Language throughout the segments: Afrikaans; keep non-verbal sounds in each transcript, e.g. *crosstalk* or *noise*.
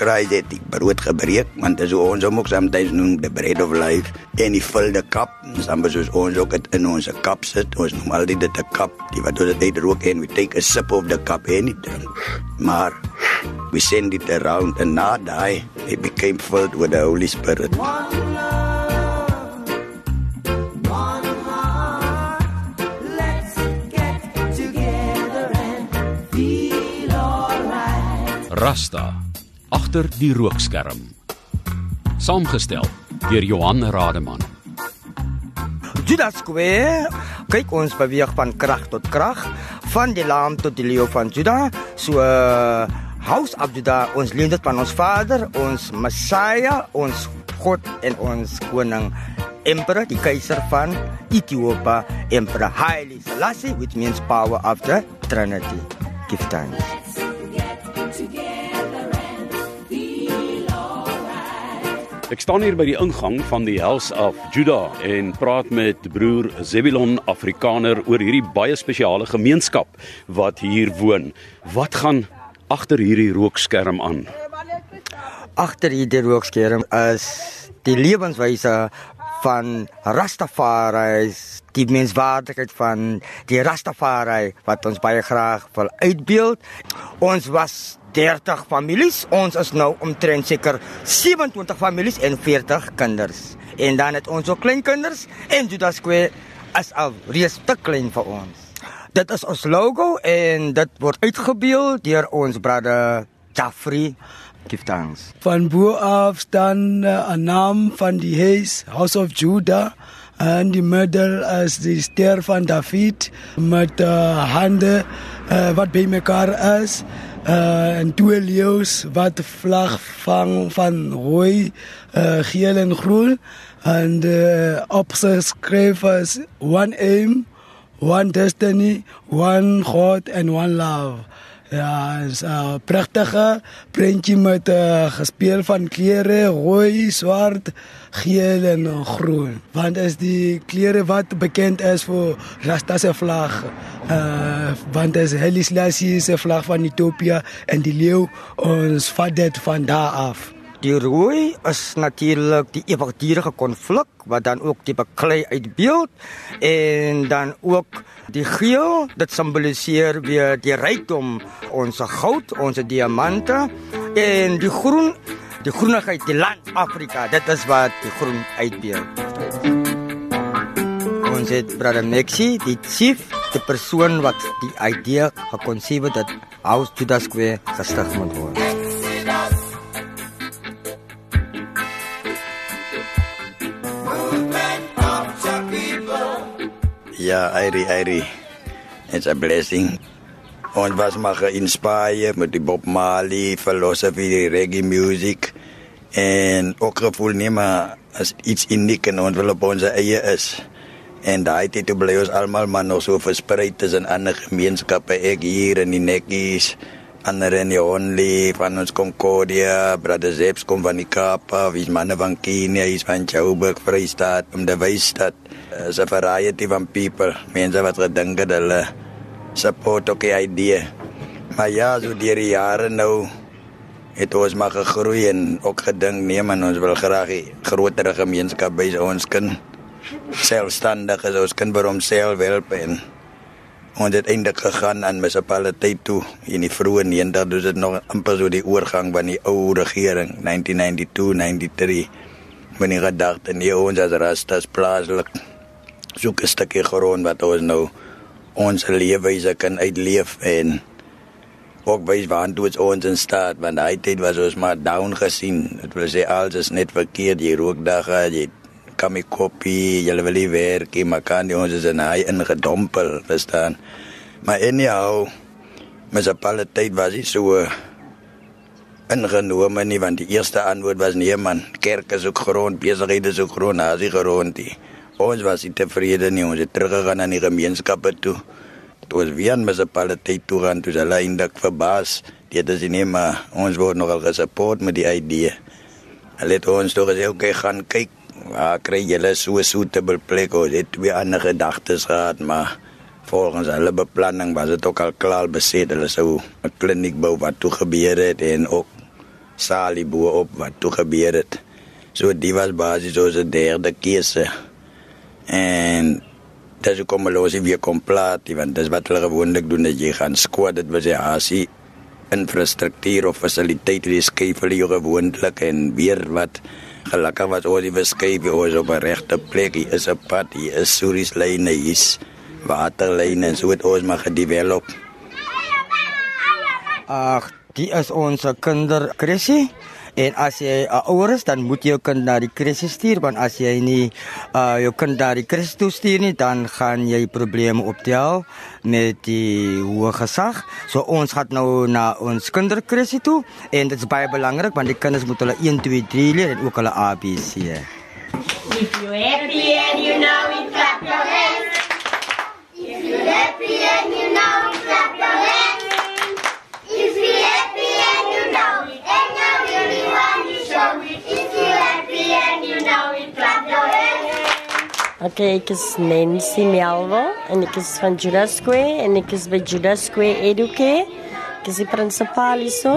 kry jy die brood gebreek want dit is hoe ons hom ook soms noem the bread of life en die vulde kap soms soos ons ook het in ons kap sit ons noem al dit 'n kap die wat ons dit rook en we take a sip of the cup en it maar we send it around and now die it became filled with the holy spirit. One love, Rasta agter die rookskerm. Saamgestel deur Johan Rademan. Judas Square kyk ons beweeg van krag tot krag van die lam tot die leeu van Juda. So uh, House of Juda ons leer dit van ons Vader ons Messiah ons God en ons koning Emperor die keiser van Ethiopië Emperor Haile Selassie which means power of the Trinity give thanks Ek staan hier by die ingang van die House of Judah en praat met broer Zebulon Afrikaner oor hierdie baie spesiale gemeenskap wat hier woon. Wat gaan agter hierdie rookskerm aan? Agter hierdie rookskerm is die lewenswyse van Rastafari, die menswaardigheid van die Rastafari wat ons baie graag wil uitbeeld. Ons was 30 families. Ons is nou omtrent seker 27 families en 40 kinders. En dan het ons ook kleinkinders en Judas Square is al reeds te klein vir ons. Dit is ons logo en dit word uitgebeeld deur ons broeder Jafri Give thanks. Van bo af staan uh, 'n naam van die huis House of Judah en die middel is die ster van David met uh, hande uh, wat by mekaar is uh en twee leeu's wat vlag vang van rooi, uh geel en groen en uh is one aim, one destiny, one God and one love. Ja, is 'n uh, pragtige prentjie met 'n uh, gespeel van kleure rooi, swart, geel en groen. Want is die kleure wat bekend is vir Rasta se vlag. Uh want is Haile Selassie se vlag van Ethiopië en die leeu ons vat dit van daar af. Die rooi is natuurlik die ewigdurende konflik wat dan ook die beklei uitbeeld en dan ook die geel dit simboliseer weer die rykdom ons goud, ons diamante en die groen die groenigheid die land Afrika dit is wat die groen uitbeeld. Ons het brother Maxi die chief die persoon wat die idee gekonsep het dat House Judas Square gestig moet word. Ja, Airi, Airi. It's a blessing. Ons was maar geïnspireerd met die Bob Marley philosophy, die reggae music en ook gevoel nie maar as iets uniek en ons wil op ons eie is. En daai tyd toe bly ons almal maar nog so versprei tussen ander gemeenskappe, ek hier in die netjies, ander in die only van ons Concordia, Brother Zeps kom van die Kaap, wie's manne van Kenia, is van Joburg, Vrystaat, om die Wysstad. Is 'n variety van people, mense wat gedink het hulle support ook die idee. Maar ja, so die jare nou het ons maar gegroei en ook gedink nee man, ons wil graag 'n groter gemeenskap by ons kan selfstandig is ons kan vir homself help en ons het eintlik gegaan aan munisipaliteit toe in die vroeë 90 dus dit nog amper so die oorgang van die ou regering 1992 93 wanneer gedagte nee ons as rastas plaaslik soek 'n stukkie grond wat ons nou ons leefwyse kan uitleef en ook wys waar ons ons in staat want hy het was ons maar down gesien. Dit wil sê alles is net verkeerd jy rook dag jy kopie jy wil nie werk jy maar kan jy ons is in hy ingedompel verstaan? Maar anyhow tyd was hy so ingenome nie want die eerste antwoord was nee man kerk is ook grond besighede is ook grond as hy grond die ons was nie tevrede nie ons het teruggegaan aan die gemeenskappe toe. Toe ons weer aan munisipaliteit toe gaan toe hulle eintlik verbaas. Dit is nie maar ons word nogal gesupport met die idee. Hulle het ons toe gesê okay gaan kyk waar kry julle so 'n suitable plek ons het twee ander gedagtes gehad maar volgens hulle beplanning was dit ook al klaar beset hulle sou 'n kliniek bou wat toe gebeur het en ook salie bo op wat toe gebeur het. So die was basies ons derde keuse. En dat is kom los weer kom plaat, want dis wat hulle gewoonlik doen dat jy gaan squat dit was ja asie infrastruktuur of fasiliteite die skep vir jou gewoonlik en weer wat gelukkig was oor die beskryf oor op 'n regte plek hier is 'n pad hier is suris lyne hier is waterlyne en so het ons maar gedevelop Ag, die is ons kinderkrissie. En as jy 'n uh, ouer is, dan moet jy jou kind na die krisis stuur want as jy nie uh jou kind na die krisis toe stuur nie, dan gaan jy probleme optel met die hoë gesag. So ons gaan nou na ons kinderkrisis toe en dit is baie belangrik want die kinders moet hulle 1 2 3 leer en ook hulle ABC. If you happy and you know it, clap your hands. If you happy and you Okay, ek is Nancy Melvo en ek is van Judas Square en ek is by Judas Square Educare. Ek is die principal hierso.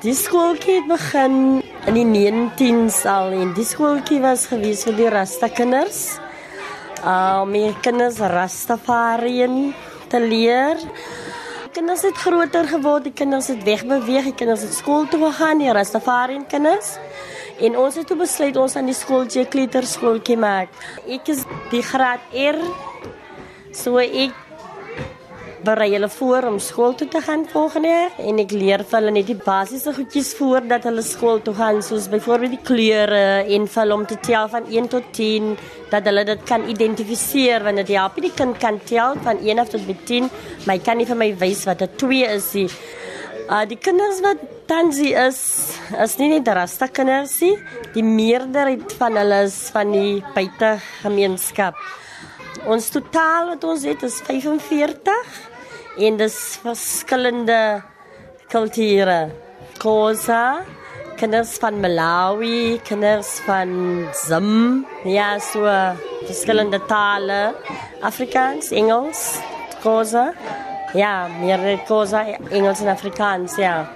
Die skooltjie het begin in die 19s al en die skooltjie was gewees vir die Rasta kinders. Uh my kinders Rastafarian te leer. Kinders het groter geword, die kinders het wegbeweeg, die kinders het skool toe gegaan, die Rastafarian kinders. En ons het toe besluit ons aan die skooltjie kleuterskooltjie maak. Ek is die graad R. So ek berei hulle voor om skool toe te gaan volgende jaar en ek leer vir hulle net die basiese goedjies voordat hulle skool toe gaan soos byvoorbeeld die kleure en vir hulle om te tel van 1 tot 10 dat hulle dit kan identifiseer want dit help die kind kan tel van 1 af tot by 10 maar hy kan nie vir my wys wat 'n 2 is nie. Uh die kinders wat tansie is is nie net rasta kinders nie. Die meerderheid van hulle is van die buite gemeenskap. Ons totaal wat ons het is 45 en dis verskillende kulture. Khoza, kinders van Malawi, kinders van Zim, ja, so verskillende tale, Afrikaans, Engels, Khoza. Ja, meer Khoza, Engels en Afrikaans, ja.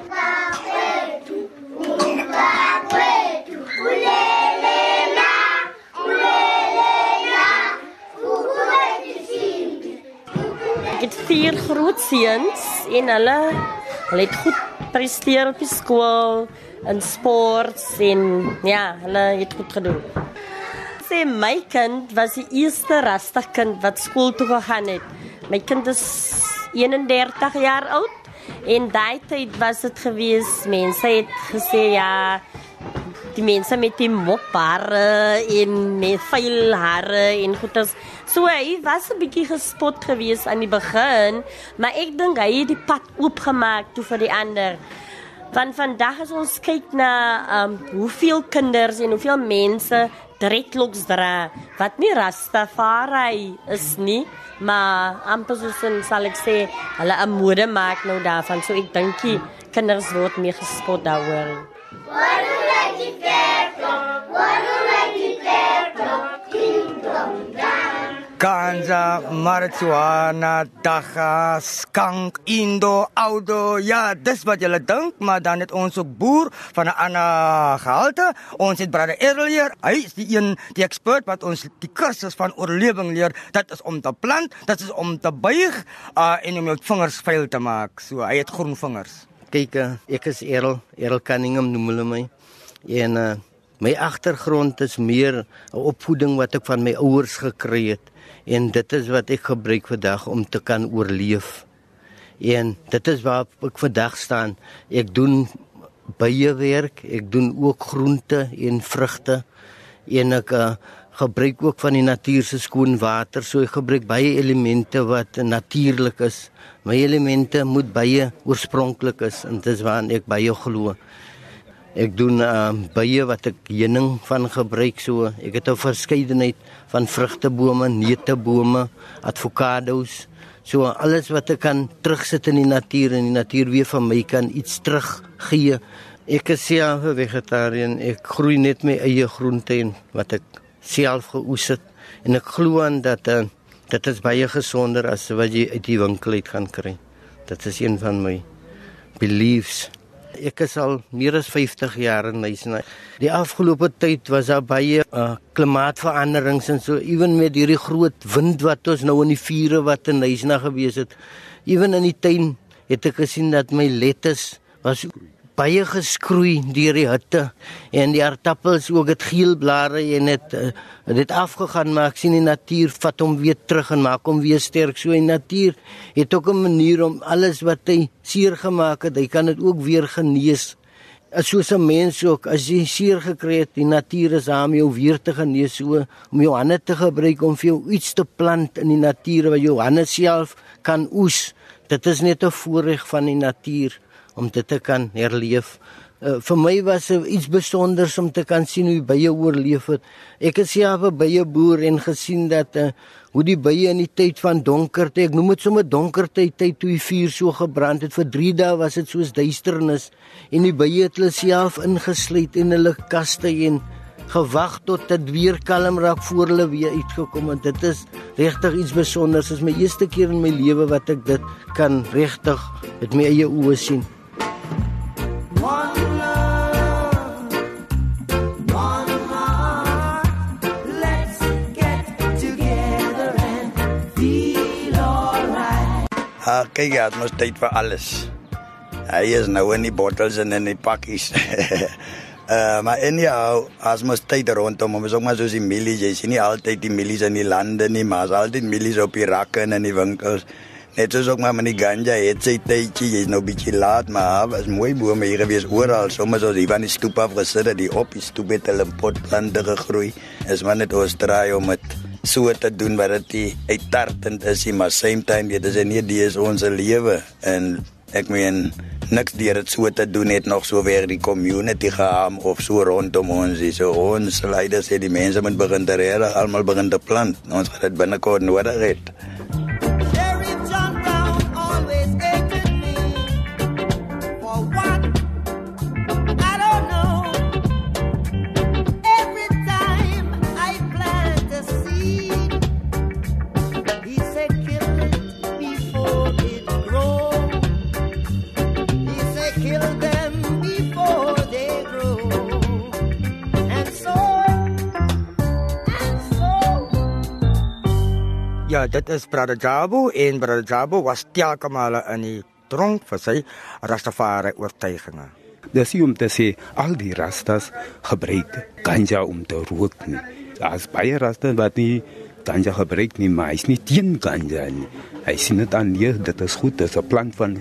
Ek het vier groot seuns en hulle hulle het goed presteer op skool in sport en ja, hulle het goed gedoen. Sê my kind was die eerste rasta kind wat skool toe gegaan het. Kind is 31 jaar oud en daai tyd was dit gewees mense het gesê ja die mense met die mophare en met vuil hare en goeters. So hy was 'n bietjie gespot gewees aan die begin, maar ek dink hy het die pad oopgemaak toe vir die ander. Want vandag as ons kyk na um hoeveel kinders en hoeveel mense dreadlocks dra wat nie Rastafari is nie, maar amper soos in sal ek sê, hulle 'n mode maak nou daarvan. So ek dink die kinders word meer gespot daaroor. What do I get there from? What do I get there from? Kingdom down. Ganja, marijuana, daga, skank, indo, auto. Ja, dis wat julle dink, maar dan het ons ook boer van 'n ander gehalte. Ons het brother Erlier. Hy is die een, die expert wat ons die kursus van oorlewing leer. Dit is om te plant, dit is om te buig uh, en om jou vingers vuil te maak. So hy het groen vingers. Kyk, uh, ek is Errol, Errol Cunningham noem hulle my. En uh, my agtergrond is meer 'n opvoeding wat ek van my ouers gekry het en dit is wat ek gebruik vandag om te kan oorleef. En dit is waar ek vandag staan. Ek doen baie werk, ek doen ook groente en vrugte en ek uh, gebruik ook van die natuur se skoon water. So ek gebruik baie elemente wat natuurlik is. My elemente moet baie oorspronklik is en dit is waarin ek baie glo. Ek doen uh, baie wat ek heuning van gebruik so. Ek het 'n verskeidenheid van vrugtebome, neutebome, avokado's. So alles wat ek kan terugsit in die natuur en die natuur weer van my kan iets teruggee. Ek is self 'n vegetariër. Ek groei net my eie groente en wat ek self geoes het en ek glo aan dat uh, dit is baie gesonder as wat jy uit die winkel uit gaan kry. Dit is een van my beliefs Ek is al meer as 50 jaar in Nyasa. Die afgelope tyd was daar baie uh, klimaatsveranderings en so ewen met hierdie groot wind wat ons nou in die vure wat in Nyasa gewees het. Ewen in die tuin het ek gesien dat my lettuce was baie geskroei deur die hitte en die aardappels ook het geel blare en dit dit uh, afgegaan maar ek sien die natuur vat hom weer terug en maak hom weer sterk. So die natuur het ook 'n manier om alles wat hy seer gemaak het hy kan dit ook weer genees. Soos 'n mens ook as jy seer gekry het die natuur is daar om jou weer te genees so om jou hande te gebruik om vir jou iets te plant in die natuur wat jou hande self kan oes. Dit is net 'n voorreg van die natuur om dit te kan herleef. Uh, vir my was dit iets besonders om te kan sien hoe bye oorleef het. Ek het self 'n bye boer en gesien dat uh, hoe die bye in die tyd van donkerte, ek noem dit sommer donkerte tyd toe die vuur so gebrand het vir 3 dae was dit soos duisternis en die bye het hulle self ingesluit in hulle kaste en gewag tot dit weer kalm raak voor hulle weer uitgekom het. Dit is regtig iets besonders. Dit is my eerste keer in my lewe wat ek dit kan regtig met my eie oë sien. Ah, kyk, ja, dit mos tyd vir alles. Hy is nou in die bottels en in die pakkies. Uh, maar ja, as mos tyd rondom hom, is ook maar soos die mielies, jy sien nie altyd die mielies in die lande nie, maar as altyd mielies op die rakke en in die winkels. Net soos ook maar met die ganja, het sy tydjie, jy's nou bietjie laat, maar was mooi bome hier gewees oral, sommer soos hier van die stoep af gesit, die op die stoep het hulle potplante gegroei. Is maar net ons draai om dit so te doen wat dit uittartend is, maar same time dit is nie die is ons lewe. En ek meen niks deur dit so te doen het nog so weer die community geham of so rondom ons is so ons leiders sê die mense moet begin te reg almal begin te plant. Ons gaan dit binnekort nodig het Ja, dit is Brother Jabu en Brother Jabu was telke male in die tronk vir sy Rastafari oortuigings. Dis om te sê al die rastas gebruik ganja om te rook nie. As baie rastas wat nie ganja gebruik nie, maar hy's nie teen ganja nie. Hy sien dit aan nee, dit is goed, dit is 'n plant van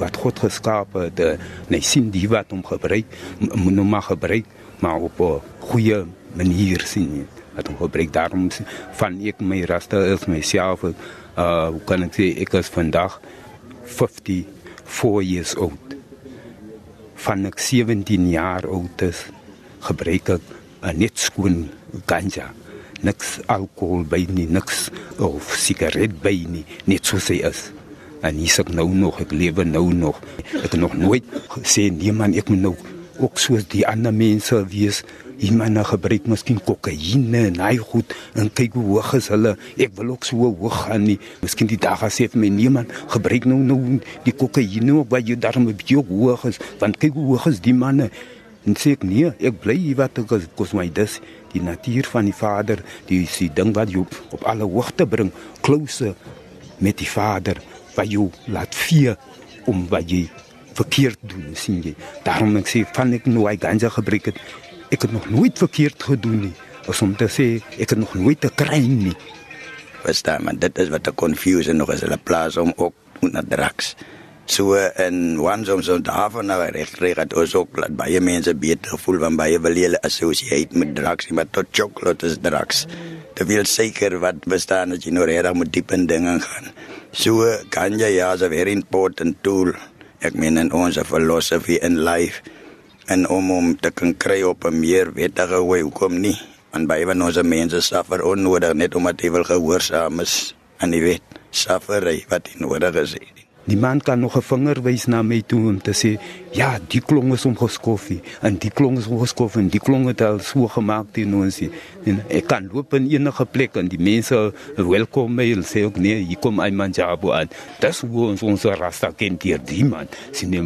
wat God geskaap het. Nee, sien die wat hom gebruik, moet nou maar gebruik, maar op 'n goeie manier sien nie wat hom gebruik daarom van ek my raste is myself uh hoe kan ek sê ek is vandag 54 years old van ek 17 jaar oud is gebruik ek uh, net skoon ganja niks alkohol by nie niks of sigaret by nie net so sê is. En hier sê nou nog ek lewe nou nog. Ek nog nooit sê nee man ek moet nou ook soos die ander mense wees. Iemand nou gebruik miskien kokaine en hy goed en kyk hoe hoog is hulle. Ek wil ook so hoog gaan nie. Miskien die dag as ek my niemand gebruik nou nou die kokaine ook wat jy op jou hoog is want kyk hoe hoog is die manne. En sê ek nee ek bly hier wat ek kos my dis die natuur van die vader die die ding wat jou op alle hoogte bring closer met die vader wat jou laat vee om wat jy verkeerd doen sien jy daarom ek sê van ek nou hy ganja gebruik het ek het nog nooit verkeerd gedoen nie. As om te sê ek het nog nooit 'n crime nie. Verstaan man, dit is wat 'n confusion nog is. Hulle plaas om ook na drugs. So en once om so daarvan nou reg reg het ons ook laat baie mense beter voel van baie wil hulle associate met drugs, maar tot chocolate is drugs. Dit wil seker wat bestaan as jy nou reg moet diep in dinge gaan. So ganja ja, is a very important tool. Ek meen in ons philosophy in life en om om te kan kry op 'n meer wettige wy hoekom nie want baie van ons mense suffer onnodig net omdat hulle wil gehoorsaam is aan die wet suffer wat nodig is Niemand kan nog 'n vinger wys na my toe om te sê, ja, die klong is omgeskoffie en die klong is omgeskof en die klong het al so gemaak teen ons. En ek kan loop in enige plek en die mense welkom my en sê ook nee, hier kom iemand jabo aan. Dis hoe ons ons rasta ken hier die man. Sien jy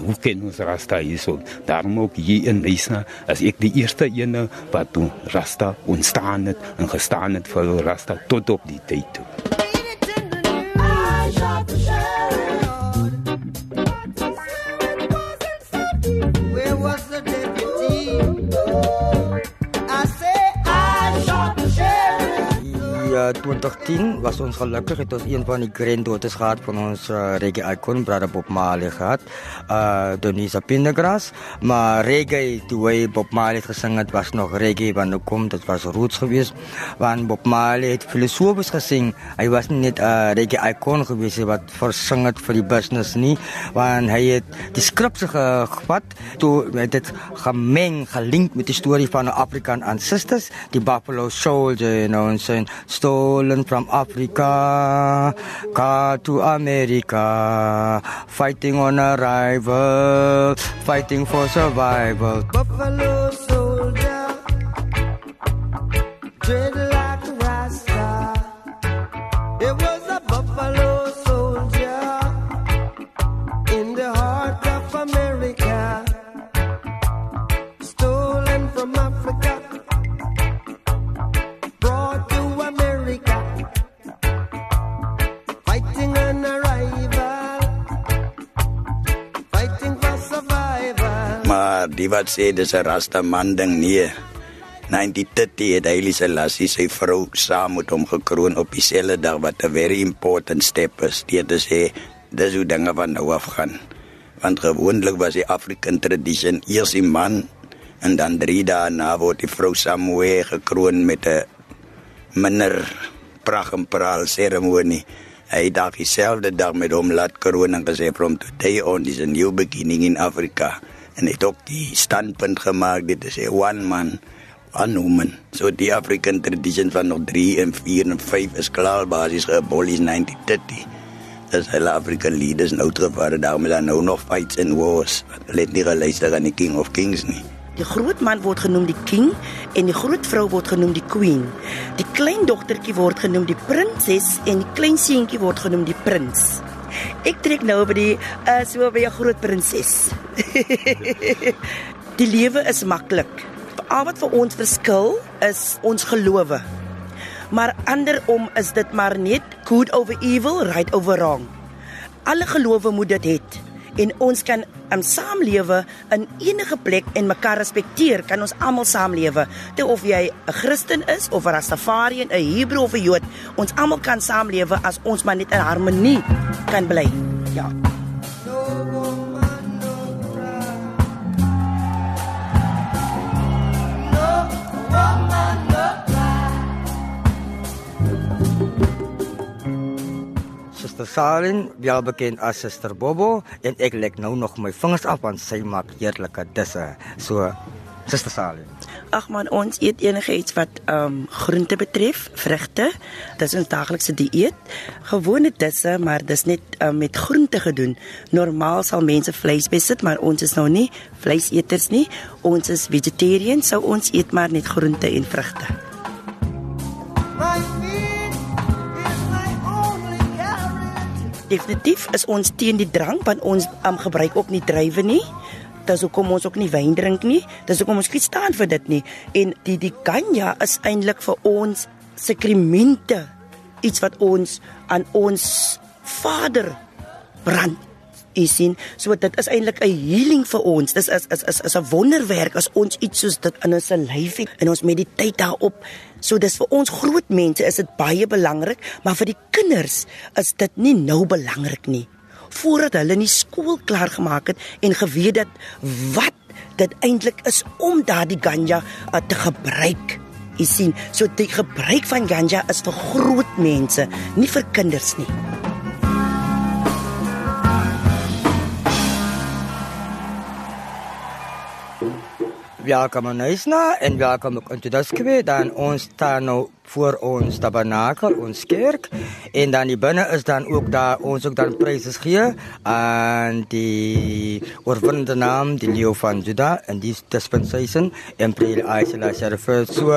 hoe ken ons rasta hier so? Daarom ook hier in Lisa as ek die eerste ene wat toe rasta ontstaan het en gestaan het vir rasta tot op die tyd toe. 2010 was ons gelukkig het ons een van die granddaughters gehad van ons uh, reggae icon brother Bob Marley gehad. Uh Donisa Pendergrass, maar reggae hy Bob Marley gesing het was nog reggae want nou kom dit was roots geweest. Want Bob Marley het filosofies gesing. Hy was nie net uh, reggae icon geweest wat versing het vir die business nie, want hy het die skripse ge- gevat toe het dit gemeng, gelink met die storie van 'n African ancestors, die Buffalo Soldier, you know, saying stolen from Africa, car to America, fighting on arrival, fighting for survival. Buffalo soldier, wat sê dis 'n rasta man ding nee. 1930 het Haile Selassie sy vrou saam met hom gekroon op dieselfde dag wat 'n very important step is. Dit te sê dis hoe dinge van nou af gaan. Want gewoonlik was die African tradition eers die man en dan 3 dae na word die vrou saamwe gekroon met 'n minder pragt en praal ceremonie. Hy daag dieselfde dag met hom laat kroon en gesê from today on is a new beginning in Africa. En het ook die standpunt gemaak dit is 'n one man woman. So die African tradition van nog 3 en 4 en 5 is klaar basies geabolish 1930. Dis hulle African leaders nou terugvare daarom is daar nou nog fights and wars. Hulle het nie geluister aan die King of Kings nie. Die groot man word genoem die king en die groot vrou word genoem die queen. Die klein dogtertjie word genoem die prinses en die klein seentjie word genoem die prins. Ek trek nou by die uh, so by 'n groot prinses. *laughs* die lewe is maklik. Al wat vir ons verskil is ons gelowe. Maar andersom is dit maar net good over evil, right over wrong. Alle gelowe moet dit hê en ons kan um, saamlewe in enige plek en mekaar respekteer. Kan ons almal saamlewe? Te of jy 'n Christen is of 'n Rastafarian, 'n Hebreë of 'n Jood ons almal kan saamlewe as ons maar net in harmonie kan bly. Ja Salin, wel bekend as Suster Bobo en ek lek nou nog my vingers af want sy maak heerlike disse. So Suster Salin. ag man ons eet enige iets wat um groente betref vrugte dis ons daaglikse dieet. Gewone disse maar dis net um, met groente gedoen. Normaal sal mense vleis besit maar ons is nou nie vleiseters nie. Ons is vegetarian sou ons eet maar net groente en vrugte My Definitief is ons teen die drank want ons um, gebruik ook nie druiwe nie. Dis hoekom ons ook nie wyn drink nie. Dis hoekom ons nie staan vir dit nie. En die die ganja is eintlik vir ons sekremente. Iets wat ons aan ons Vader brand. Jy sien, so dit is eintlik 'n healing vir ons. Dis is is is is 'n wonderwerk as ons iets soos dit in ons lyf het en ons mediteer daarop. So dis vir ons groot mense is dit baie belangrik, maar vir die kinders is dit nie nou belangrik nie. Voordat hulle nie skool klaar gemaak het en geweet dat wat dit eintlik is om daardie ganja uh, te gebruik. Jy sien, so die gebruik van ganja is vir groot mense, nie vir kinders nie. Welkom aan Huisna en welkom ook aan Judaskwe. Dan ons staan nou voor ons tabernakel, ons kerk. En dan die binne is dan ook daar ons ook dan pryse gee aan die oorwinnende naam, die leeu van Juda en die dispensation Emperor Isaiah Sheriff. So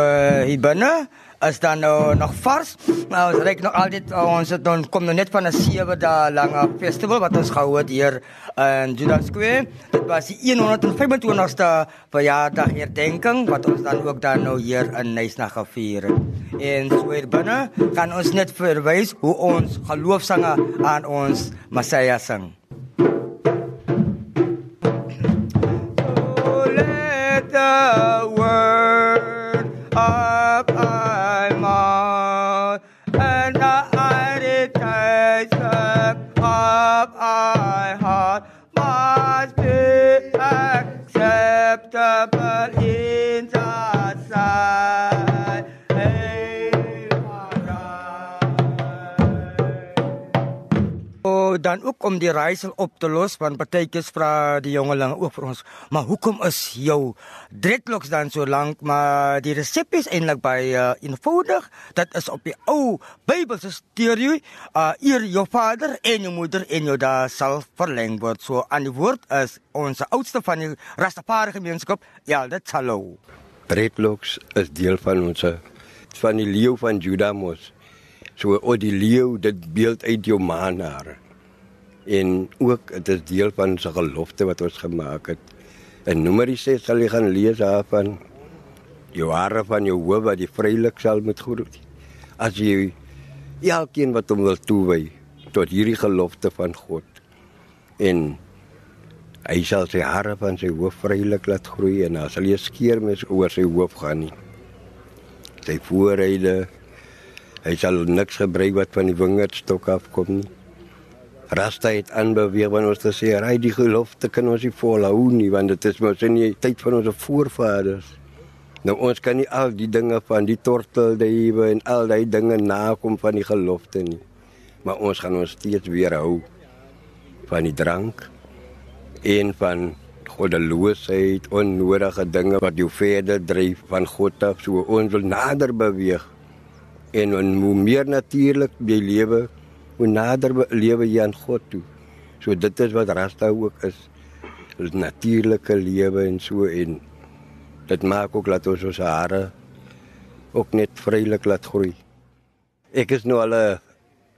hier binne is dan nou nog vars. Nou ons reik nog altyd ons het dan kom nou net van 'n 7 dae lange festival wat ons gehou het hier in Judas Square. Dit was die 125ste verjaardag herdenking wat ons dan ook dan nou hier in Nysna gevier het. En so hier binne gaan ons net verwys hoe ons geloofsange aan ons Messiah sing. Acceptable in Oh, dan ook om die raaisel op te los want partykeers vra die jongelinge ook vir ons, maar hoekom is jou dreadlocks dan so lank? Maar die resep is eintlik baie uh, eenvoudig. Dit is op die ou Bybelse teorie, uh eer jou vader en jou moeder en jou daar sal verleng word. So aan die woord is ons oudste van die Rastafari gemeenskap, ja, dit hallo. Dreadlocks is deel van ons van die leeu van Juda mos. So o die leeu dit beeld uit jou maanhare. En ook dit is deel van sy gelofte wat ons gemaak het. In Numeri 6 sal jy gaan lees daarvan jou hare van jou hoof wat jy vrylik sal moet groet. As jy elkeen wat hom wil toewy tot hierdie gelofte van God. En hy sal sy hare van sy hoof vrylik laat groei en dan sal jy skeer mes oor sy hoof gaan nie. Sy voorryde Hy sal niks gebruik wat van die wingerdstok afkom nie. Rasta het aanbeweeg wanneer ons gesê hy die gelofte kan ons nie volhou nie want dit is mos in die tyd van ons voorvaders. Nou ons kan nie al die dinge van die tortelduwe en al daai dinge nakom van die gelofte nie. Maar ons gaan ons steeds weer hou van die drank en van goddeloosheid, onnodige dinge wat jou verder dryf van God af. So ons wil nader beweeg en hoe meer natuurlik jy lewe, hoe nader lewe jy aan God toe. So dit is wat Rasta ook is. Dit natuurlike lewe en so en dit maak ook dat ons ons hare ook net vrylik laat groei. Ek is nou al 'n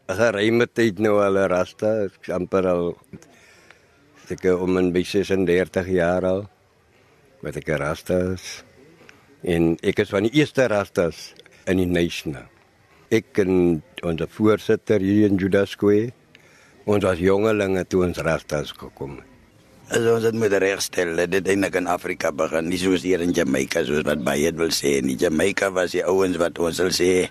geruime tyd nou al 'n Rasta, ek amper al ek om en by 36 jaar al wat ek 'n Rasta is. En ek is van die eerste Rastas in die nation. Ek en ons voorsitter hier in Judas Square. Ons was jongelinge toe ons rastas gekom het. As ons dit moet regstel, het dit eintlik in Afrika begin, nie soos hier in Jamaica soos wat baie wil sê nie. Jamaica was die ouens wat ons sal sê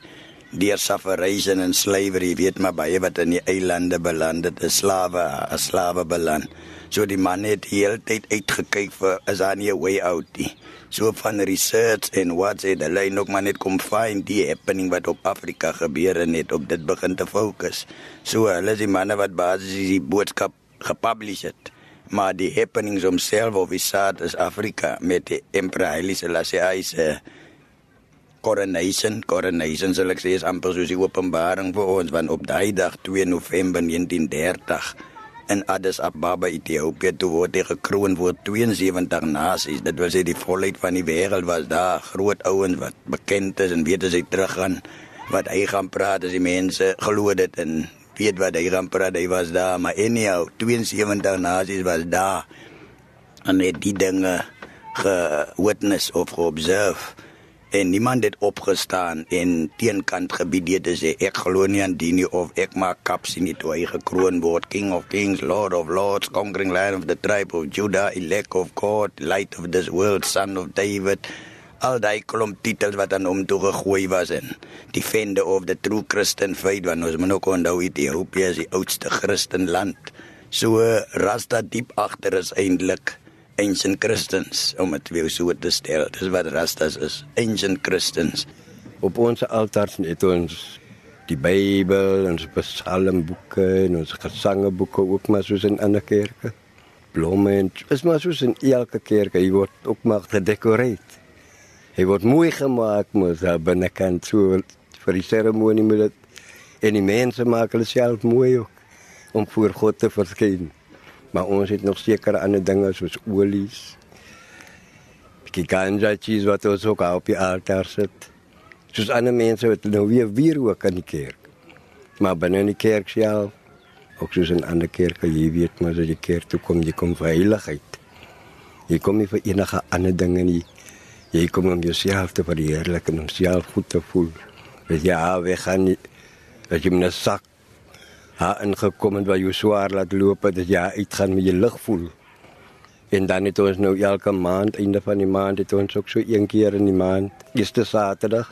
deur sufferation en slavery, weet maar baie wat in die eilande beland het, is slawe, as slawe beland. So die man het heeltyd uitgekyk vir is daar nie 'n way out nie. So van research en wat sê hulle hy nog maar net kom find die happening wat op Afrika gebeur en net op dit begin te fokus. So hulle is die manne wat basies die boodskap gepublish het. Maar die happenings homself of is sad is Afrika met die Emperor Haile Selassie se coronation coronation sal ek sê is amper soos die openbaring vir ons want op daai dag 2 November 1930 in Addis Ababa Ethiopië toe word hy gekroon word 72 nasies dit wil sê die volheid van die wêreld was daar. Groot ouens wat bekend is en weet as hy teruggaan wat hy gaan praat as die mense glo dit en weet wat hy gaan praat. Hy was daar maar anyhow 72 nasies was daar en het die dinge gewitness of geobserve en niemand het opgestaan en teenkant gebied. Te sê ek glo nie aan die nie of ek maak kaps nie toe hy gekroon word. King of kings lord of lords conquering lion of the tribe of judah elect of god light of this world son of david. Al daai klomp titels wat aan hom toe gegooi was en defender of the true christian faith want ons moet ook onthou Ethiopië is die oudste christenland so rasta diep agter is eintlik ancient Christians om dit weer so te stel. Dis wat Rastas is, ancient Christians. Op ons altars het ons die Bybel, ons psalmboeke en ons gesangeboeke ook maar soos in ander kerke. blomme en is maar soos in elke kerk, hy word ook maar gedekoreer. Hy word mooi gemaak mos daar binnekant so vir die seremonie moet dit en die mense maak hulle self mooi ook om voor God te verskyn. Maar ons het nog sekere ander dinge soos olies. Die ganja cheese wat ons ook op die altaar sit. Soos ander mense wat nou weer weer ook aan die kerk. Maar binne in die kerk self ook soos in ander kerke, jy weet maar as jy kerk toe kom, jy kom vir heiligheid. Jy kom nie vir enige ander dinge nie. Jy kom om jouself te verheerlik en om jouself goed te voel. As jy haar weg gaan, nie- as jy met 'n sak haar ingekom en waar jy swaar laat loop, dat jy uitgaan met jy lig voel. En dan het ons nou elke maand, einde van die maand, het ons ook so een keer in die maand, eerste Saterdag,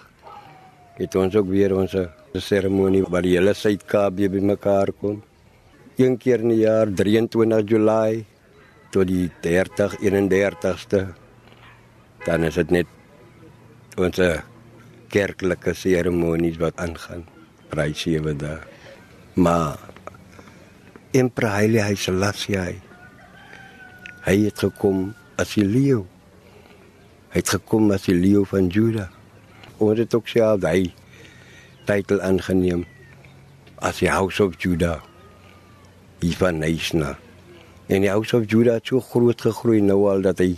het ons ook weer ons seremonie waar die hele Suid-Kaap weer bymekaar kom. Een keer in die jaar, 23 Julie tot die 30 31ste. Dan is dit net ons kerklike seremonies wat aangaan. Prys sewe dae. Maar Emperor Haile Selassie hy hy het gekom as die leeu. Hy het gekom as die leeu van Juda. Ons het ook self hy titel aangeneem as die House of Judah. Hier van National. En die House of Judah het so groot gegroei nou al dat hy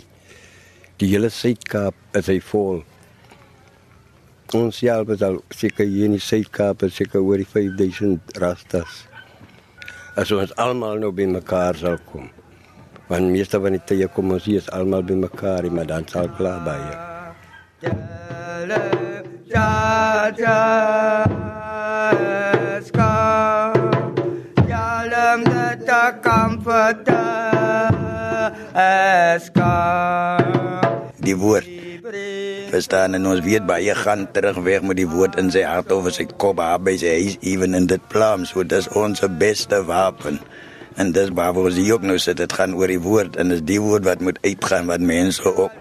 die hele Suid-Kaap is hy vol. Ons self is al seker hier in die Suid-Kaap seker oor die 5000 rastas. As ons almal nou bymekaar sal kom. Want meeste van die tye kom ons hier almal bymekaar, maar dan sal klaar baie. Ja ja ska Jalem de ta comforta ska Die woord. Verstaan en ons weet baie gaan terug weg met die woord in sy hart of in sy kop haar by sy huis even in dit plan so dis ons beste wapen. En dis waar ons hier ook nou sit dit gaan oor die woord en dis die woord wat moet uitgaan wat mense ook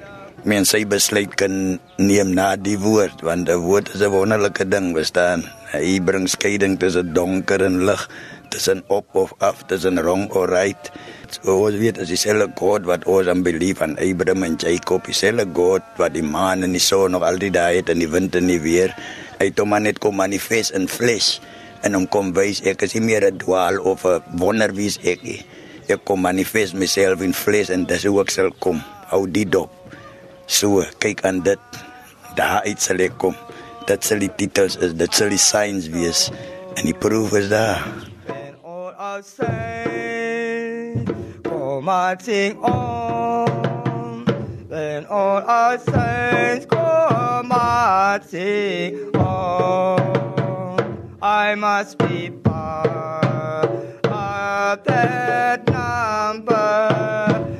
mense besluit kan neem na die woord want 'n woord is 'n wonderlike ding verstaan. Hy bring skeiding tussen donker en lig, tussen op of af, tussen wrong or right. So ons weet as dieselfde God wat ons aan belief aan Abraham en Jacob, dieselfde God wat die maan en die son nog altyd daar het en die wind en die weer, hy het hom net kom manifest in vlees en hom kom wys ek is nie meer 'n dwaal of 'n wonder wie's ek nie. Ek kom manifest myself in vlees en dis hoe ek sal kom. Hou die dop. So, kyk aan dit. Daar uit sal ek kom. Dit sal die titels is, dit sal die signs wees en die proef is daar. Our saints come and on. When all our saints come and sing on. I must be part of that number.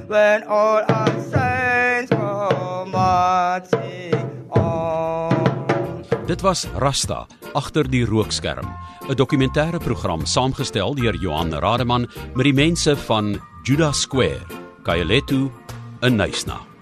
When all our saints come and sing on. Dit was Rasta agter die rookskerm, 'n dokumentêre program saamgestel deur Johan Rademan met die mense van Judah Square, Kaeletu in Nyasna.